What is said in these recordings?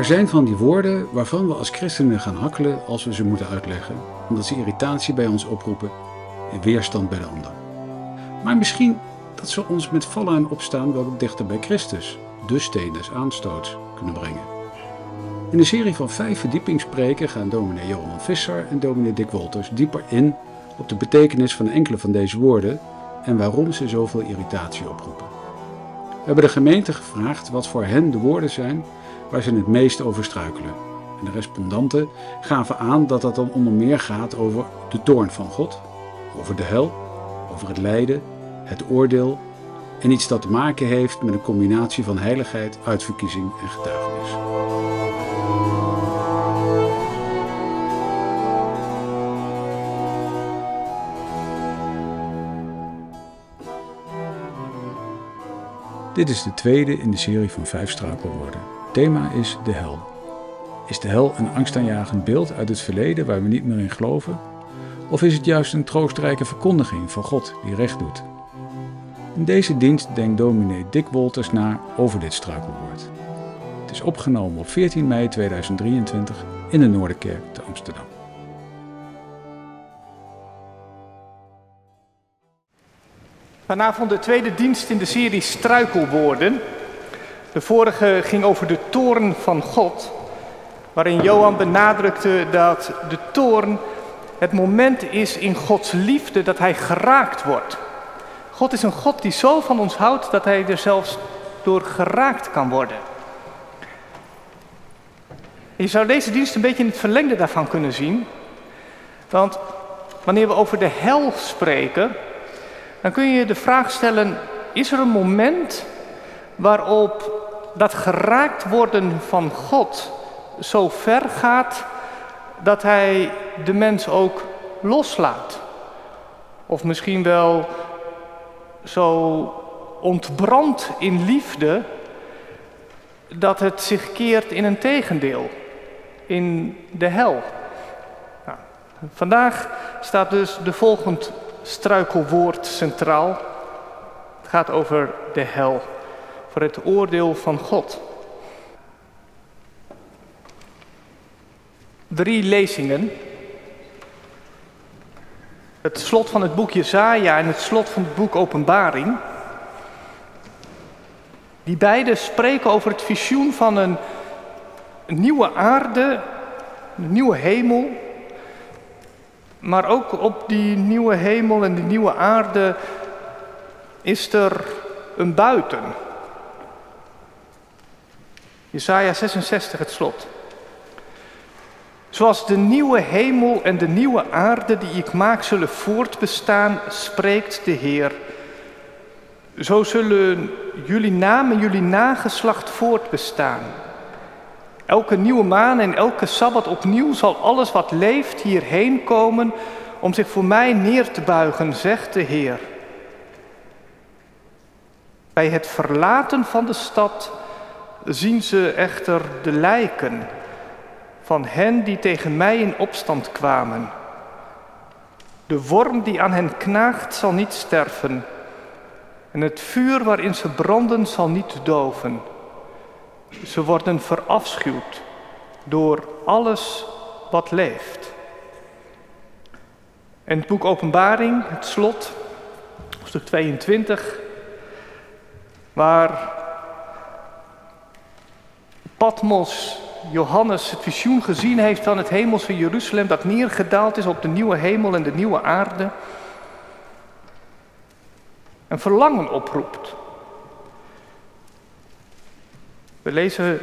Er zijn van die woorden waarvan we als christenen gaan hakkelen als we ze moeten uitleggen, omdat ze irritatie bij ons oproepen en weerstand bij de ander. Maar misschien dat ze ons met vallen en opstaan wel dichter bij Christus, de steen des aanstoots, kunnen brengen. In de serie van vijf verdiepingspreken gaan dominee Johan Visser en dominee Dick Wolters dieper in op de betekenis van enkele van deze woorden en waarom ze zoveel irritatie oproepen. We hebben de gemeente gevraagd wat voor hen de woorden zijn waar ze het meest over struikelen. En de respondanten gaven aan dat dat dan onder meer gaat over de toorn van God, over de hel, over het lijden, het oordeel en iets dat te maken heeft met een combinatie van heiligheid, uitverkiezing en getuigenis. Dit is de tweede in de serie van vijf struikelwoorden. Thema is de hel. Is de hel een angstaanjagend beeld uit het verleden waar we niet meer in geloven? Of is het juist een troostrijke verkondiging van God die recht doet? In deze dienst denkt dominee Dick Wolters na over dit struikelwoord. Het is opgenomen op 14 mei 2023 in de Noorderkerk te Amsterdam. Vanavond de tweede dienst in de serie Struikelwoorden. De vorige ging over de toorn van God, waarin Johan benadrukte dat de toorn het moment is in Gods liefde dat hij geraakt wordt. God is een God die zo van ons houdt dat hij er zelfs door geraakt kan worden. je zou deze dienst een beetje in het verlengde daarvan kunnen zien. Want wanneer we over de hel spreken, dan kun je de vraag stellen: is er een moment waarop dat geraakt worden van God zo ver gaat dat hij de mens ook loslaat? Of misschien wel zo ontbrandt in liefde dat het zich keert in een tegendeel, in de hel. Nou, vandaag staat dus de volgende struikelwoord centraal. Het gaat over de hel, voor het oordeel van God. Drie lezingen. Het slot van het boek Jezaja en het slot van het boek Openbaring. Die beide spreken over het visioen van een, nieuwe aarde, een nieuwe hemel maar ook op die nieuwe hemel en die nieuwe aarde is er een buiten. Jesaja 66, het slot. Zoals de nieuwe hemel en de nieuwe aarde die ik maak zullen voortbestaan, spreekt de Heer. Zo zullen jullie naam en jullie nageslacht voortbestaan. Elke nieuwe maan en elke sabbat opnieuw zal alles wat leeft hierheen komen om zich voor mij neer te buigen, zegt de Heer. Bij het verlaten van de stad zien ze echter de lijken van hen die tegen mij in opstand kwamen. De worm die aan hen knaagt zal niet sterven en het vuur waarin ze branden zal niet doven. Ze worden verafschuwd door alles wat leeft. En het boek Openbaring, het slot, hoofdstuk 22, waar Patmos Johannes het visioen gezien heeft van het hemelse Jeruzalem dat neergedaald is op de nieuwe hemel en de nieuwe aarde. Een verlangen oproept we lezen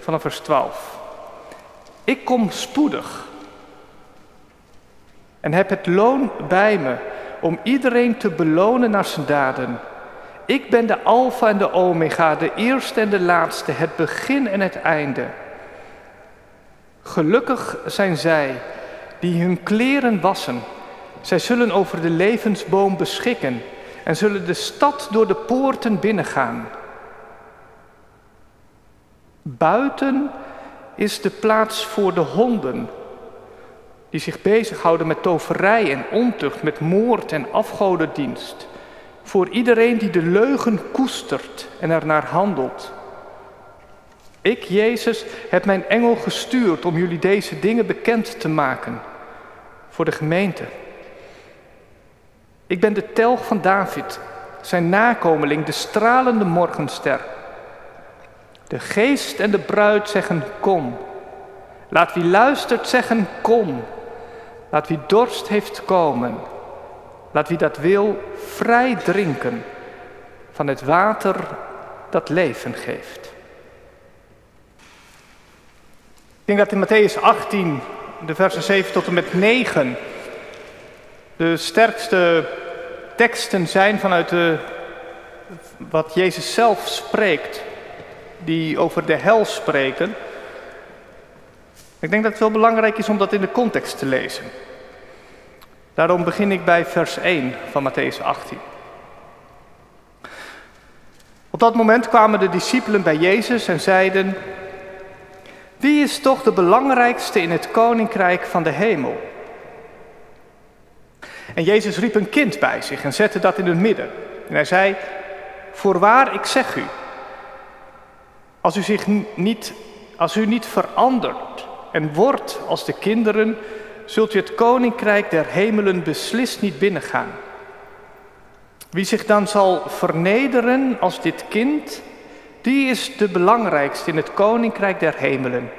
vanaf vers 12. Ik kom spoedig en heb het loon bij me om iedereen te belonen naar zijn daden. Ik ben de Alpha en de Omega, de eerste en de laatste, het begin en het einde. Gelukkig zijn zij die hun kleren wassen. Zij zullen over de levensboom beschikken en zullen de stad door de poorten binnengaan. Buiten is de plaats voor de honden, die zich bezighouden met toverij en ontucht, met moord en afgodendienst. Voor iedereen die de leugen koestert en ernaar handelt. Ik, Jezus, heb mijn engel gestuurd om jullie deze dingen bekend te maken voor de gemeente. Ik ben de telg van David, zijn nakomeling, de stralende morgenster. De geest en de bruid zeggen kom. Laat wie luistert zeggen kom. Laat wie dorst heeft komen. Laat wie dat wil vrij drinken van het water dat leven geeft. Ik denk dat in Matthäus 18, de versen 7 tot en met 9, de sterkste teksten zijn vanuit de, wat Jezus zelf spreekt, die over de hel spreken. Ik denk dat het wel belangrijk is om dat in de context te lezen. Daarom begin ik bij vers 1 van Matthäus 18. Op dat moment kwamen de discipelen bij Jezus en zeiden: Wie is toch de belangrijkste in het koninkrijk van de hemel? En Jezus riep een kind bij zich en zette dat in het midden. En hij zei: Voorwaar, ik zeg u, als u zich niet, als u niet verandert en wordt als de kinderen, zult u het koninkrijk der hemelen beslist niet binnengaan. Wie zich dan zal vernederen als dit kind, die is de belangrijkste in het koninkrijk der hemelen.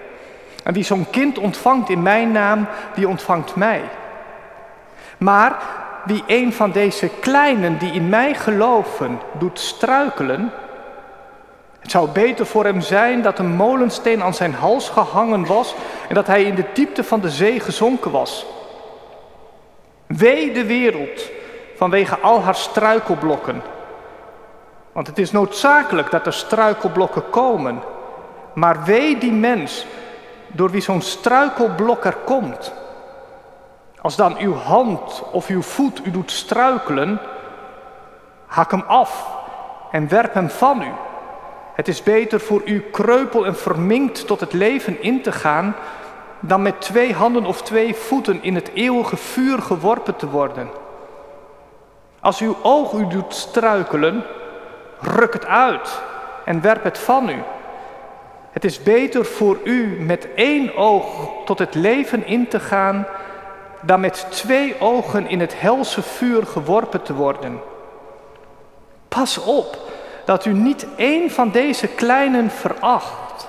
En wie zo'n kind ontvangt in mijn naam, die ontvangt mij. Maar wie een van deze kleinen die in mij geloven doet struikelen, het zou beter voor hem zijn dat een molensteen aan zijn hals gehangen was en dat hij in de diepte van de zee gezonken was. Wee de wereld vanwege al haar struikelblokken. Want het is noodzakelijk dat er struikelblokken komen. Maar wee die mens door wie zo'n struikelblok er komt. Als dan uw hand of uw voet u doet struikelen, hak hem af en werp hem van u. Het is beter voor u kreupel en verminkt tot het leven in te gaan, dan met twee handen of twee voeten in het eeuwige vuur geworpen te worden. Als uw oog u doet struikelen, ruk het uit en werp het van u. Het is beter voor u met één oog tot het leven in te gaan, dan met twee ogen in het helse vuur geworpen te worden. Pas op dat u niet één van deze kleinen veracht.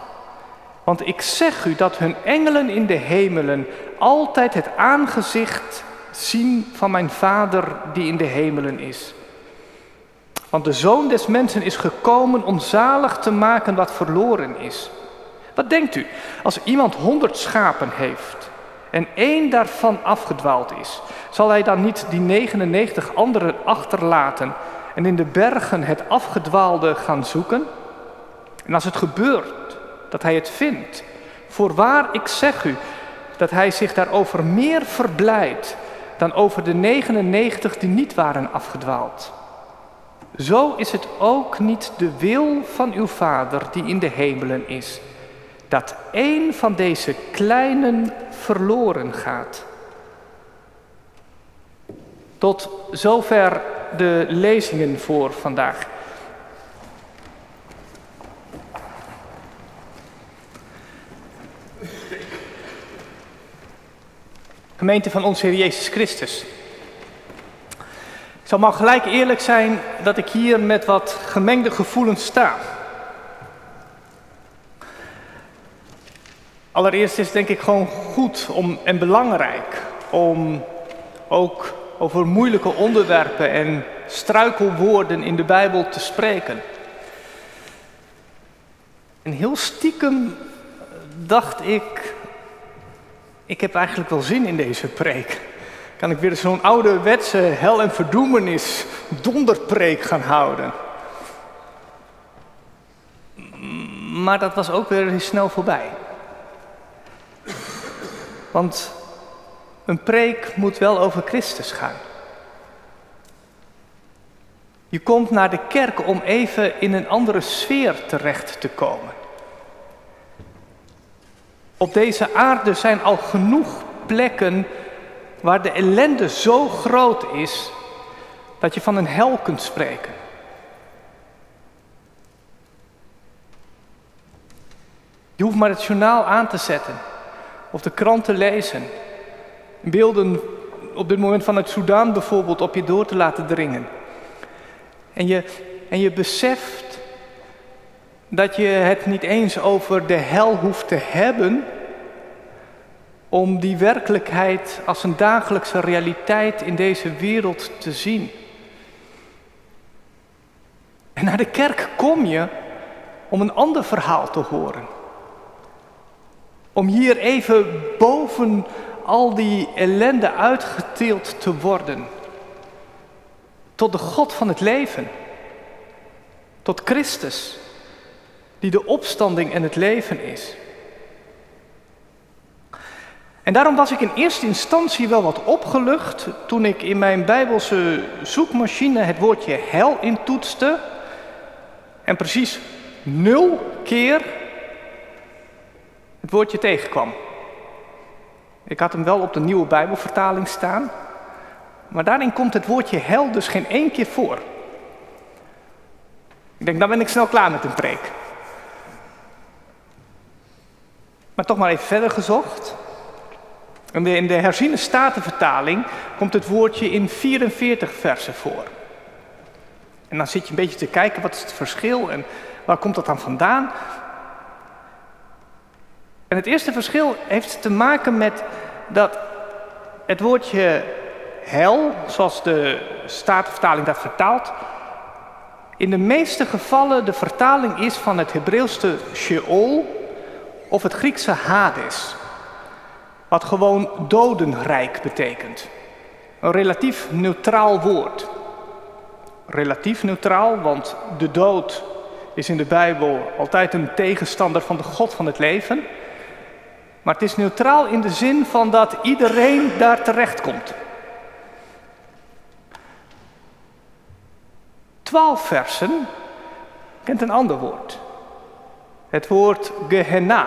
Want ik zeg u dat hun engelen in de hemelen altijd het aangezicht zien van mijn Vader die in de hemelen is. Want de Zoon des Mensen is gekomen om zalig te maken wat verloren is. Wat denkt u, als iemand honderd schapen heeft en één daarvan afgedwaald is, zal hij dan niet die 99 anderen achterlaten en in de bergen het afgedwaalde gaan zoeken? En als het gebeurt dat hij het vindt, voorwaar ik zeg u dat hij zich daarover meer verblijdt dan over de 99 die niet waren afgedwaald. Zo is het ook niet de wil van uw Vader die in de hemelen is, dat één van deze kleinen verloren gaat. Tot zover de lezingen voor vandaag. Gemeente van onze Heer Jezus Christus. Ik zal maar gelijk eerlijk zijn dat ik hier met wat gemengde gevoelens sta. Allereerst is het denk ik gewoon goed om, en belangrijk om ook over moeilijke onderwerpen en struikelwoorden in de Bijbel te spreken. En heel stiekem dacht ik, ik heb eigenlijk wel zin in deze preek. Kan ik weer zo'n ouderwetse hel en verdoemenis donderpreek gaan houden. Maar dat was ook weer snel voorbij. Want een preek moet wel over Christus gaan. Je komt naar de kerk om even in een andere sfeer terecht te komen. Op deze aarde zijn al genoeg plekken waar de ellende zo groot is dat je van een hel kunt spreken. Je hoeft maar het journaal aan te zetten of de krant te lezen. Beelden op dit moment van het Soudaan bijvoorbeeld op je door te laten dringen. En je, en je beseft dat je het niet eens over de hel hoeft te hebben om die werkelijkheid als een dagelijkse realiteit in deze wereld te zien. En naar de kerk kom je om een ander verhaal te horen. Om hier even boven al die ellende uitgeteeld te worden. Tot de God van het leven. Tot Christus, die de opstanding en het leven is. En daarom was ik in eerste instantie wel wat opgelucht toen ik in mijn Bijbelse zoekmachine het woordje hel intoetste en precies nul keer het woordje tegenkwam. Ik had hem wel op de nieuwe Bijbelvertaling staan, maar daarin komt het woordje hel dus geen één keer voor. Ik denk, dan ben ik snel klaar met een preek. Maar toch maar even verder gezocht. In de herziene statenvertaling komt het woordje in 44 versen voor. En dan zit je een beetje te kijken, wat is het verschil en waar komt dat dan vandaan? En het eerste verschil heeft te maken met dat het woordje hel, zoals de Statenvertaling dat vertaalt, in de meeste gevallen de vertaling is van het Hebreeuwse Sheol of het Griekse Hades, wat gewoon dodenrijk betekent. Een relatief neutraal woord. Relatief neutraal, want de dood is in de Bijbel altijd een tegenstander van de God van het leven. Maar het is neutraal in de zin van dat iedereen daar terecht komt. Twaalf versen kent een ander woord. Het woord Gehenna.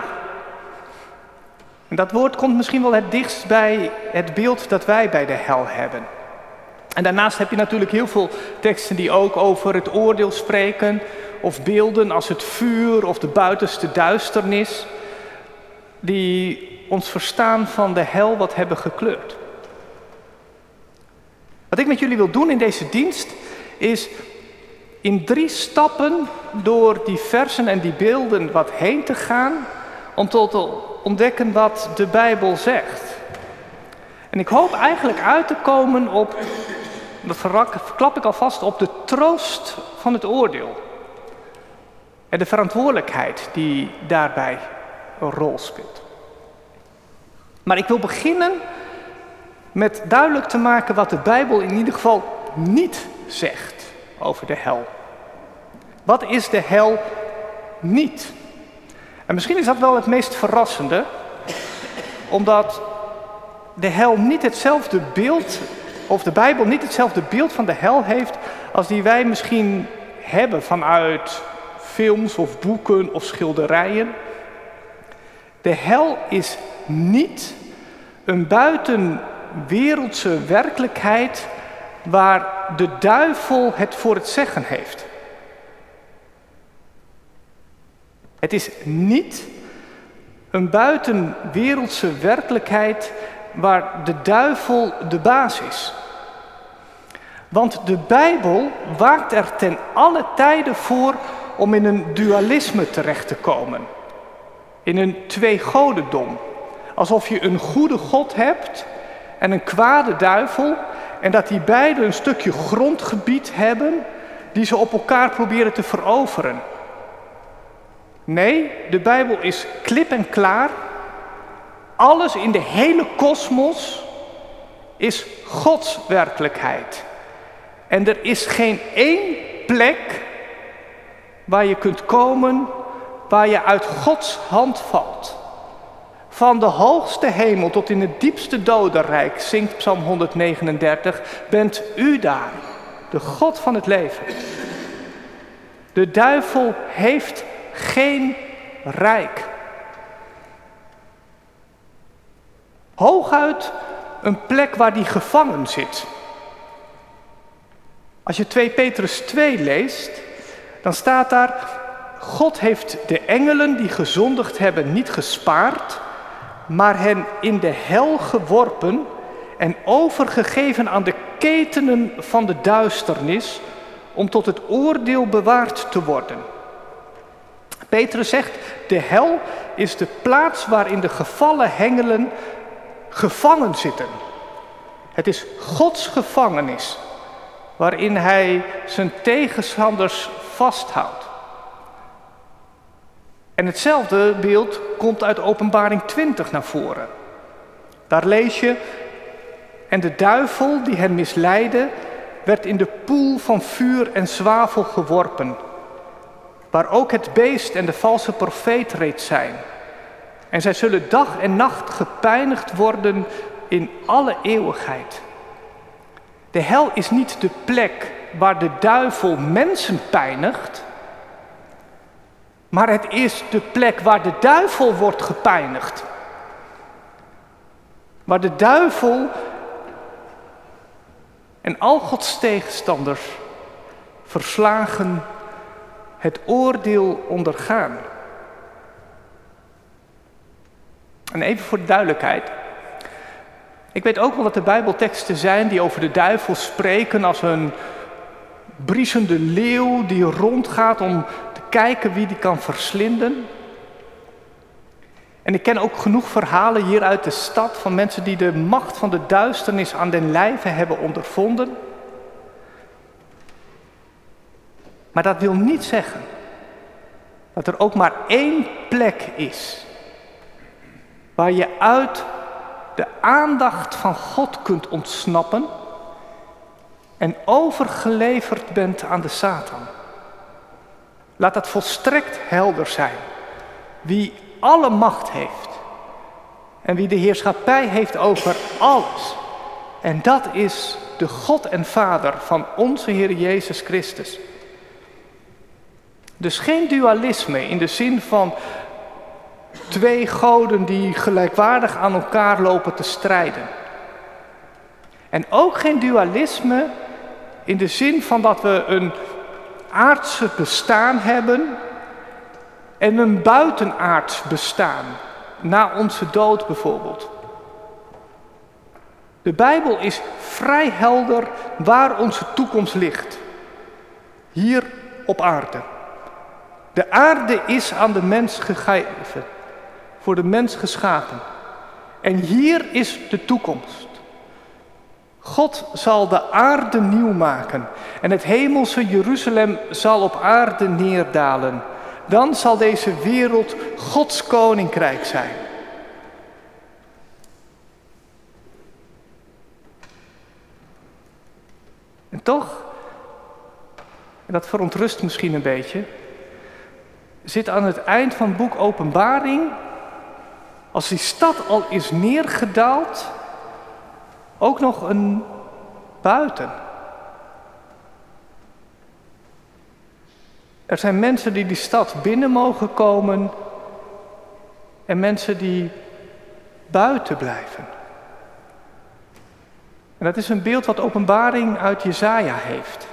En dat woord komt misschien wel het dichtst bij het beeld dat wij bij de hel hebben. En daarnaast heb je natuurlijk heel veel teksten die ook over het oordeel spreken, of beelden als het vuur of de buitenste duisternis, die ons verstaan van de hel wat hebben gekleurd. Wat ik met jullie wil doen in deze dienst is in drie stappen door die versen en die beelden wat heen te gaan om tot te ontdekken wat de Bijbel zegt. En ik hoop eigenlijk uit te komen op, dat verklap ik alvast, op de troost van het oordeel. En de verantwoordelijkheid die daarbij een rol speelt. Maar ik wil beginnen met duidelijk te maken wat de Bijbel in ieder geval niet zegt over de hel. Wat is de hel niet? En misschien is dat wel het meest verrassende, omdat de hel niet hetzelfde beeld, of de Bijbel niet hetzelfde beeld van de hel heeft als die wij misschien hebben vanuit films of boeken of schilderijen. De hel is niet een buitenwereldse werkelijkheid waar de duivel het voor het zeggen heeft. Het is niet een buitenwereldse werkelijkheid waar de duivel de baas is. Want de Bijbel waakt er ten alle tijden voor om in een dualisme terecht te komen. In een tweegodendom. Alsof je een goede God hebt en een kwade duivel. En dat die beiden een stukje grondgebied hebben die ze op elkaar proberen te veroveren. Nee, de Bijbel is klip en klaar. Alles in de hele kosmos is Gods werkelijkheid. En er is geen één plek waar je kunt komen waar je uit Gods hand valt. Van de hoogste hemel tot in het diepste dodenrijk, zingt Psalm 139, bent u daar, de God van het leven. De duivel heeft geen rijk. Hooguit een plek waar die gevangen zit. Als je 2 Petrus 2 leest, dan staat daar, God heeft de engelen die gezondigd hebben niet gespaard, maar hen in de hel geworpen en overgegeven aan de ketenen van de duisternis om tot het oordeel bewaard te worden. Petrus zegt, de hel is de plaats waarin de gevallen hengelen gevangen zitten. Het is Gods gevangenis waarin hij zijn tegenstanders vasthoudt. En hetzelfde beeld komt uit Openbaring 20 naar voren. Daar lees je, en de duivel die hen misleidde, werd in de poel van vuur en zwavel geworpen, waar ook het beest en de valse profeet reeds zijn. En zij zullen dag en nacht gepijnigd worden in alle eeuwigheid. De hel is niet de plek waar de duivel mensen pijnigt, maar het is de plek waar de duivel wordt gepijnigd. Waar de duivel en al Gods tegenstanders verslagen het oordeel ondergaan. En even voor de duidelijkheid. Ik weet ook wel dat er Bijbelteksten zijn die over de duivel spreken als een briesende leeuw die rondgaat om kijken wie die kan verslinden. En ik ken ook genoeg verhalen hier uit de stad van mensen die de macht van de duisternis aan den lijve hebben ondervonden. Maar dat wil niet zeggen dat er ook maar één plek is waar je uit de aandacht van God kunt ontsnappen en overgeleverd bent aan de Satan. Laat dat volstrekt helder zijn. Wie alle macht heeft en wie de heerschappij heeft over alles. En dat is de God en Vader van onze Heer Jezus Christus. Dus geen dualisme in de zin van twee goden die gelijkwaardig aan elkaar lopen te strijden. En ook geen dualisme in de zin van dat we een aardse bestaan hebben en een buitenaards bestaan, na onze dood bijvoorbeeld. De Bijbel is vrij helder waar onze toekomst ligt. Hier op aarde. De aarde is aan de mens gegeven, voor de mens geschapen. En hier is de toekomst. God zal de aarde nieuw maken en het hemelse Jeruzalem zal op aarde neerdalen. Dan zal deze wereld Gods koninkrijk zijn. En toch, en dat verontrust misschien een beetje, zit aan het eind van het boek Openbaring, als die stad al is neergedaald, ook nog een buiten. Er zijn mensen die die stad binnen mogen komen en mensen die buiten blijven. En dat is een beeld wat openbaring uit Jezaja heeft.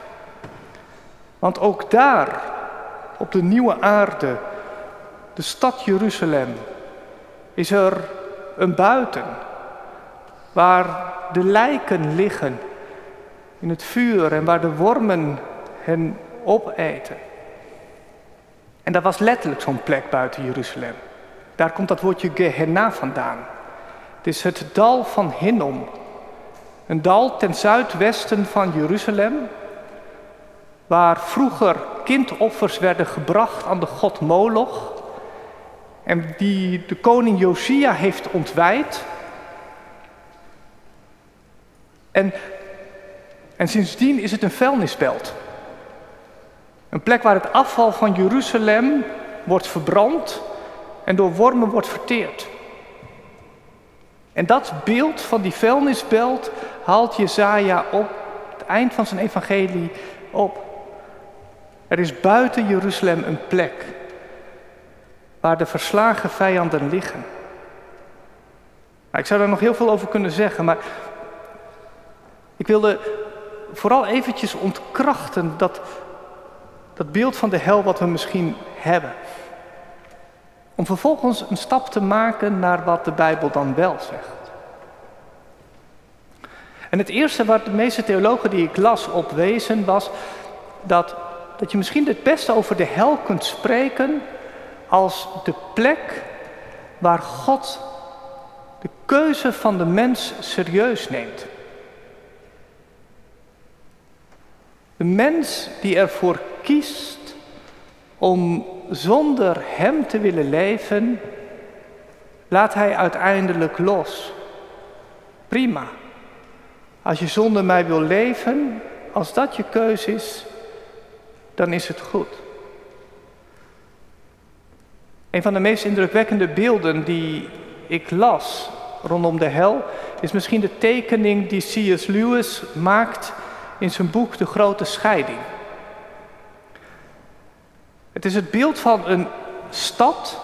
Want ook daar, op de nieuwe aarde, de stad Jeruzalem, is er een buiten waar de lijken liggen in het vuur en waar de wormen hen opeten. En dat was letterlijk zo'n plek buiten Jeruzalem. Daar komt dat woordje Gehenna vandaan. Het is het dal van Hinnom. Een dal ten zuidwesten van Jeruzalem, waar vroeger kindoffers werden gebracht aan de god Moloch. En die de koning Josia heeft ontwijd. En, en sindsdien is het een vuilnisbelt. Een plek waar het afval van Jeruzalem wordt verbrand en door wormen wordt verteerd. En dat beeld van die vuilnisbelt haalt Jezaja op het eind van zijn evangelie op. Er is buiten Jeruzalem een plek waar de verslagen vijanden liggen. Nou, ik zou daar nog heel veel over kunnen zeggen, maar ik wilde vooral eventjes ontkrachten dat dat beeld van de hel wat we misschien hebben. Om vervolgens een stap te maken naar wat de Bijbel dan wel zegt. En het eerste wat de meeste theologen die ik las opwezen was dat, dat je misschien het beste over de hel kunt spreken als de plek waar God de keuze van de mens serieus neemt. De mens die ervoor kiest om zonder Hem te willen leven, laat Hij uiteindelijk los. Prima. Als je zonder mij wil leven, als dat je keus is, dan is het goed. Een van de meest indrukwekkende beelden die ik las rondom de hel is misschien de tekening die C.S. Lewis maakt in zijn boek De Grote Scheiding. Het is het beeld van een stad,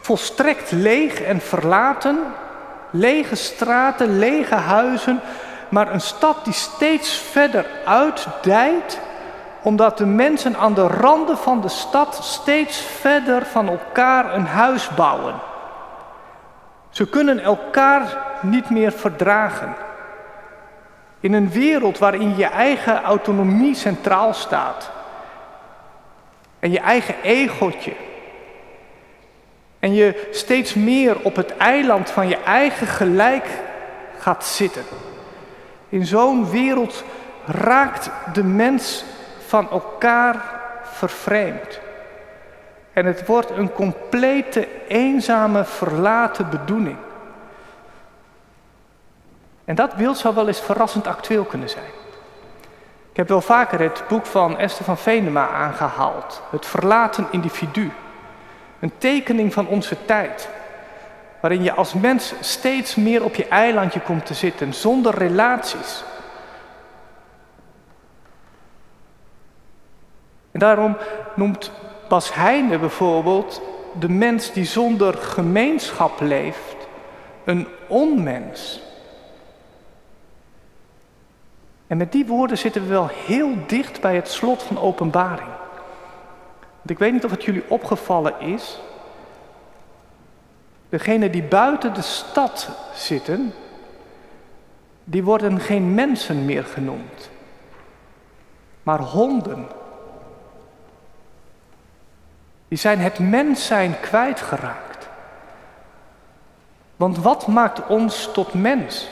volstrekt leeg en verlaten, lege straten, lege huizen, maar een stad die steeds verder uitdijt, omdat de mensen aan de randen van de stad steeds verder van elkaar een huis bouwen. Ze kunnen elkaar niet meer verdragen. In een wereld waarin je eigen autonomie centraal staat. En je eigen egotje. En je steeds meer op het eiland van je eigen gelijk gaat zitten. In zo'n wereld raakt de mens van elkaar vervreemd. En het wordt een complete, eenzame, verlaten bedoeling. En dat beeld zou wel eens verrassend actueel kunnen zijn. Ik heb wel vaker het boek van Esther van Venema aangehaald. Het verlaten individu. Een tekening van onze tijd. Waarin je als mens steeds meer op je eilandje komt te zitten, zonder relaties. En daarom noemt Bas Heijnen bijvoorbeeld de mens die zonder gemeenschap leeft een onmens. En met die woorden zitten we wel heel dicht bij het slot van openbaring. Want ik weet niet of het jullie opgevallen is. Degenen die buiten de stad zitten, die worden geen mensen meer genoemd, maar honden. Die zijn het mens zijn kwijtgeraakt. Want wat maakt ons tot mens?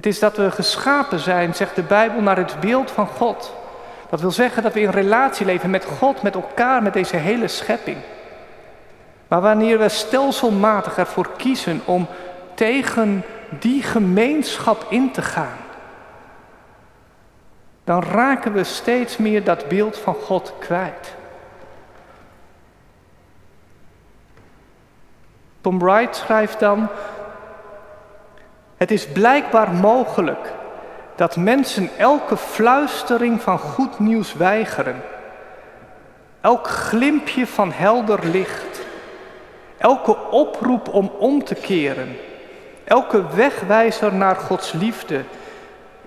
Het is dat we geschapen zijn, zegt de Bijbel, naar het beeld van God. Dat wil zeggen dat we in relatie leven met God, met elkaar, met deze hele schepping. Maar wanneer we stelselmatig ervoor kiezen om tegen die gemeenschap in te gaan, dan raken we steeds meer dat beeld van God kwijt. Tom Wright schrijft dan, het is blijkbaar mogelijk dat mensen elke fluistering van goed nieuws weigeren, elk glimpje van helder licht, elke oproep om om te keren, elke wegwijzer naar Gods liefde,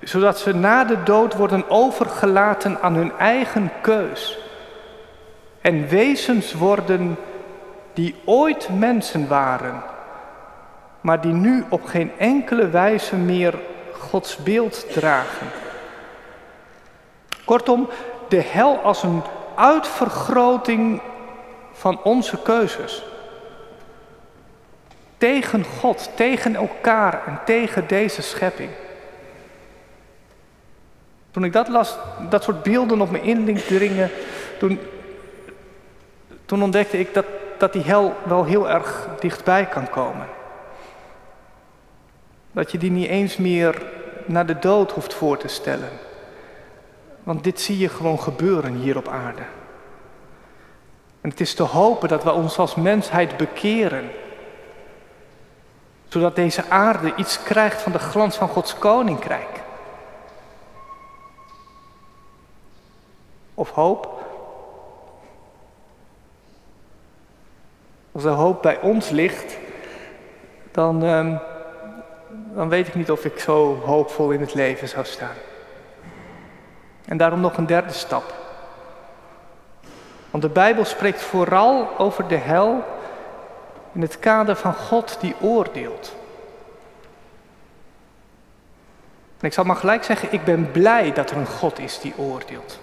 zodat ze na de dood worden overgelaten aan hun eigen keus. En wezens worden die ooit mensen waren, maar die nu op geen enkele wijze meer Gods beeld dragen. Kortom, de hel als een uitvergroting van onze keuzes. Tegen God, tegen elkaar en tegen deze schepping. Toen ik dat dat soort beelden op me in dringen, toen, toen ontdekte ik dat dat die hel wel heel erg dichtbij kan komen. Dat je die niet eens meer naar de dood hoeft voor te stellen. Want dit zie je gewoon gebeuren hier op aarde. En het is te hopen dat we ons als mensheid bekeren. Zodat deze aarde iets krijgt van de glans van Gods koninkrijk. Of hoop Als de hoop bij ons ligt, dan, ehm, dan weet ik niet of ik zo hoopvol in het leven zou staan. En daarom nog een derde stap. Want de Bijbel spreekt vooral over de hel in het kader van God die oordeelt. En ik zal maar gelijk zeggen, ik ben blij dat er een God is die oordeelt.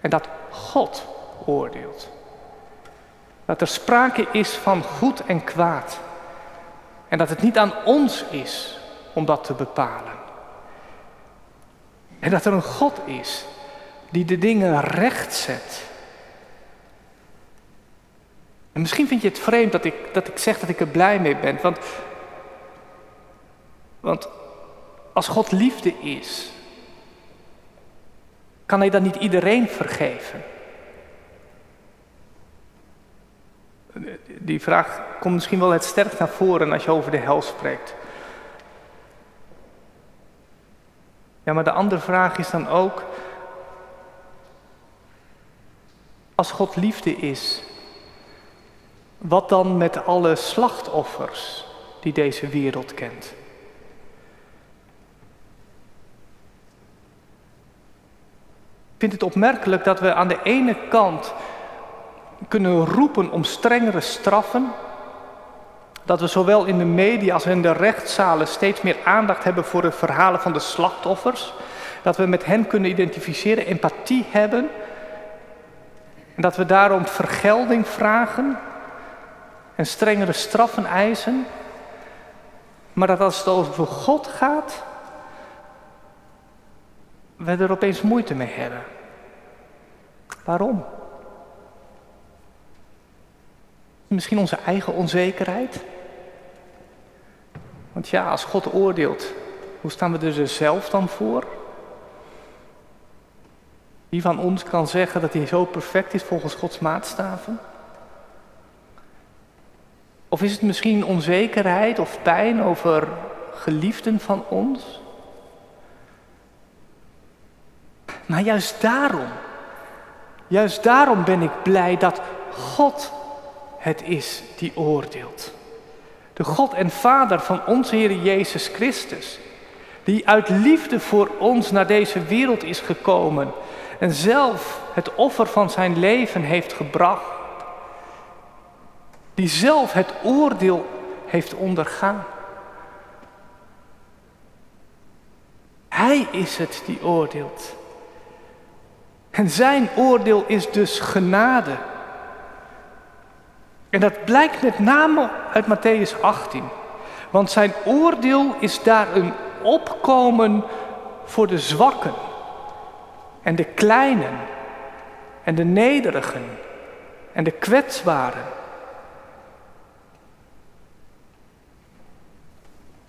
En dat God oordeelt. Dat er sprake is van goed en kwaad. En dat het niet aan ons is om dat te bepalen. En dat er een God is die de dingen recht zet. En misschien vind je het vreemd dat ik, dat ik zeg dat ik er blij mee ben. Want, want als God liefde is, kan hij dan niet iedereen vergeven? Die vraag komt misschien wel het sterkst naar voren als je over de hel spreekt. Ja, maar de andere vraag is dan ook, als God liefde is, wat dan met alle slachtoffers die deze wereld kent? Ik vind het opmerkelijk dat we aan de ene kant kunnen roepen om strengere straffen. Dat we zowel in de media als in de rechtszalen steeds meer aandacht hebben voor de verhalen van de slachtoffers. Dat we met hen kunnen identificeren, empathie hebben. En dat we daarom vergelding vragen en strengere straffen eisen. Maar dat als het over God gaat, we er opeens moeite mee hebben. Waarom? Misschien onze eigen onzekerheid? Want ja, als God oordeelt, hoe staan we er zelf dan voor? Wie van ons kan zeggen dat hij zo perfect is volgens Gods maatstaven? Of is het misschien onzekerheid of pijn over geliefden van ons? Maar juist daarom, juist daarom ben ik blij dat God het is die oordeelt. De God en Vader van onze Heer Jezus Christus, die uit liefde voor ons naar deze wereld is gekomen en zelf het offer van zijn leven heeft gebracht, die zelf het oordeel heeft ondergaan. Hij is het die oordeelt. En zijn oordeel is dus genade. En dat blijkt met name uit Matthäus 18. Want zijn oordeel is daar een opkomen voor de zwakken en de kleinen en de nederigen en de kwetsbaren.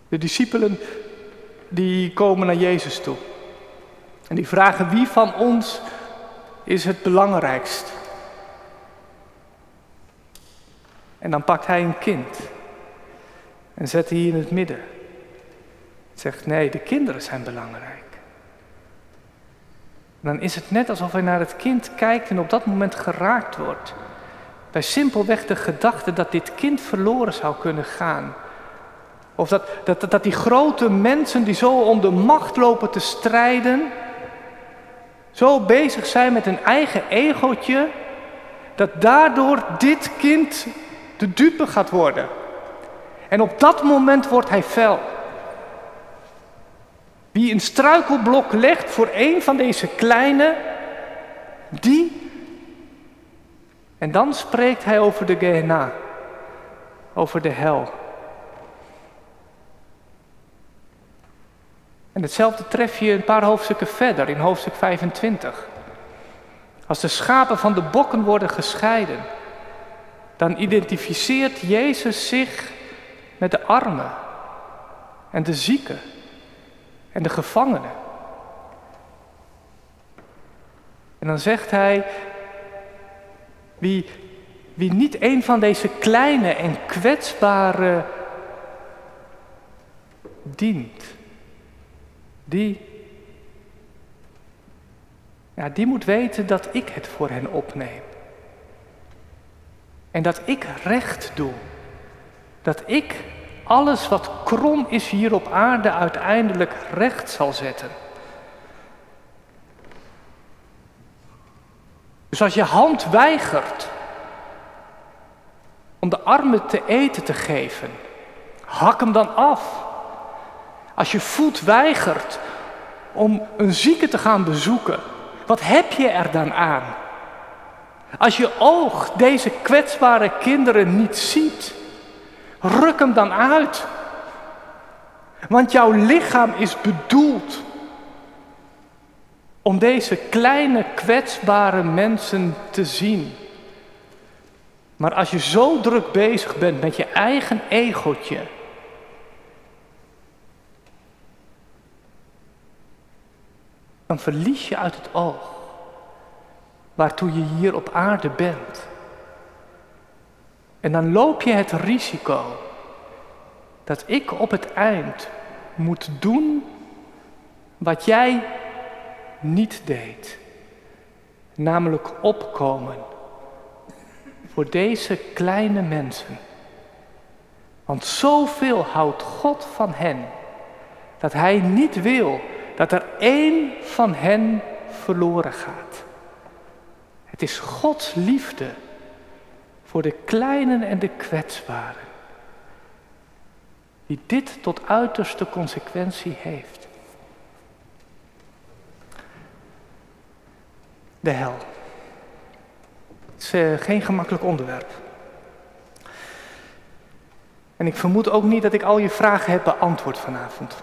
De discipelen die komen naar Jezus toe en die vragen wie van ons is het belangrijkst. En dan pakt hij een kind en zet hij in het midden. Zegt nee, de kinderen zijn belangrijk. dan is het net alsof hij naar het kind kijkt en op dat moment geraakt wordt. Bij simpelweg de gedachte dat dit kind verloren zou kunnen gaan. Of dat, dat, dat die grote mensen die zo om de macht lopen te strijden, zo bezig zijn met hun eigen egootje, dat daardoor dit kind de dupe gaat worden. En op dat moment wordt hij fel. Wie een struikelblok legt voor een van deze kleine, die. En dan spreekt hij over de Gehenna, over de hel. En hetzelfde tref je een paar hoofdstukken verder, in hoofdstuk 25. Als de schapen van de bokken worden gescheiden, dan identificeert Jezus zich met de armen en de zieken en de gevangenen. En dan zegt hij, wie, wie niet een van deze kleine en kwetsbare dient, die, ja, die moet weten dat ik het voor hen opneem. En dat ik recht doe. Dat ik alles wat krom is hier op aarde uiteindelijk recht zal zetten. Dus als je hand weigert om de armen te eten te geven, hak hem dan af. Als je voet weigert om een zieke te gaan bezoeken, wat heb je er dan aan? Als je oog deze kwetsbare kinderen niet ziet, ruk hem dan uit. Want jouw lichaam is bedoeld om deze kleine kwetsbare mensen te zien. Maar als je zo druk bezig bent met je eigen egootje, dan verlies je uit het oog waartoe je hier op aarde bent. En dan loop je het risico dat ik op het eind moet doen wat jij niet deed. Namelijk opkomen voor deze kleine mensen. Want zoveel houdt God van hen, dat Hij niet wil dat er één van hen verloren gaat. Het is Gods liefde voor de kleinen en de kwetsbaren, die dit tot uiterste consequentie heeft. De hel. Het is uh, geen gemakkelijk onderwerp. En ik vermoed ook niet dat ik al je vragen heb beantwoord vanavond.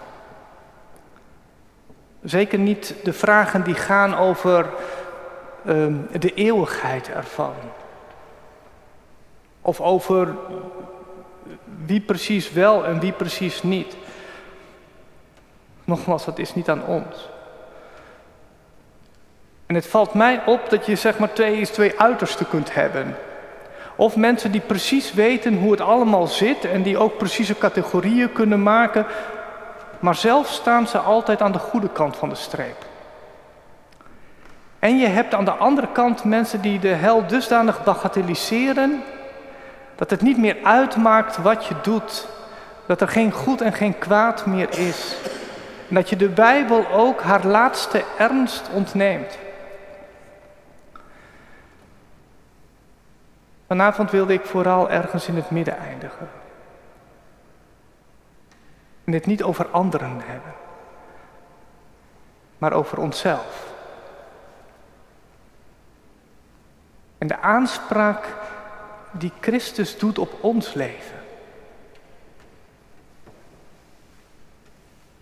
Zeker niet de vragen die gaan over uh, de eeuwigheid ervan. Of over wie precies wel en wie precies niet. Nogmaals, dat is niet aan ons. En het valt mij op dat je zeg maar twee, twee uitersten kunt hebben. Of mensen die precies weten hoe het allemaal zit en die ook precieze categorieën kunnen maken, maar zelf staan ze altijd aan de goede kant van de streep. En je hebt aan de andere kant mensen die de hel dusdanig bagatelliseren dat het niet meer uitmaakt wat je doet, dat er geen goed en geen kwaad meer is. En dat je de Bijbel ook haar laatste ernst ontneemt. Vanavond wilde ik vooral ergens in het midden eindigen. En het niet over anderen hebben, maar over onszelf. En de aanspraak die Christus doet op ons leven.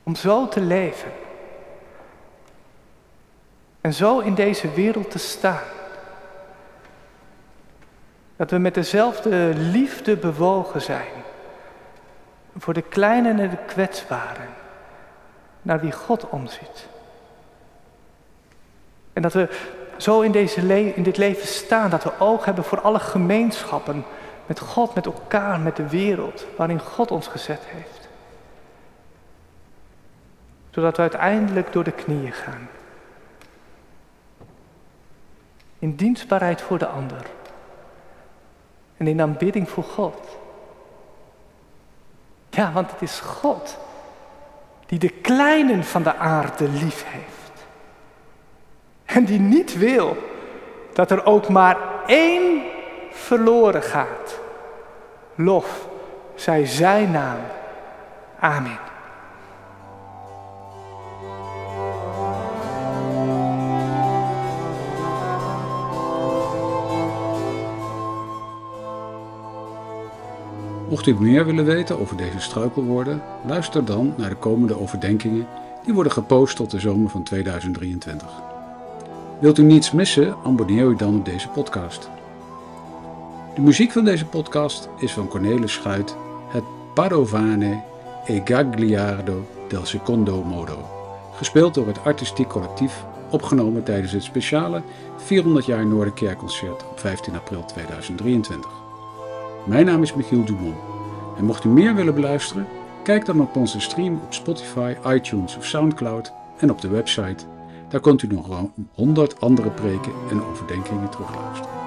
Om zo te leven. En zo in deze wereld te staan. Dat we met dezelfde liefde bewogen zijn. Voor de kleinen en de kwetsbaren. Naar wie God omziet. En dat we zo in, deze in dit leven staan, dat we oog hebben voor alle gemeenschappen met God, met elkaar, met de wereld waarin God ons gezet heeft. Zodat we uiteindelijk door de knieën gaan. In dienstbaarheid voor de ander. En in aanbidding voor God. Ja, want het is God die de kleinen van de aarde lief heeft. En die niet wil dat er ook maar één verloren gaat. Lof zij zijn naam. Amen. Mocht u meer willen weten over deze struikelwoorden, luister dan naar de komende overdenkingen die worden gepost tot de zomer van 2023. Wilt u niets missen, abonneer u dan op deze podcast. De muziek van deze podcast is van Cornelis Schuit, het Padovane e Gagliardo del Secondo Modo, gespeeld door het artistiek collectief, opgenomen tijdens het speciale 400 jaar Noorderkerkconcert op 15 april 2023. Mijn naam is Michiel Dumont en mocht u meer willen beluisteren, kijk dan op onze stream op Spotify, iTunes of Soundcloud en op de website daar kunt u nog honderd andere preken en overdenkingen terugluisteren.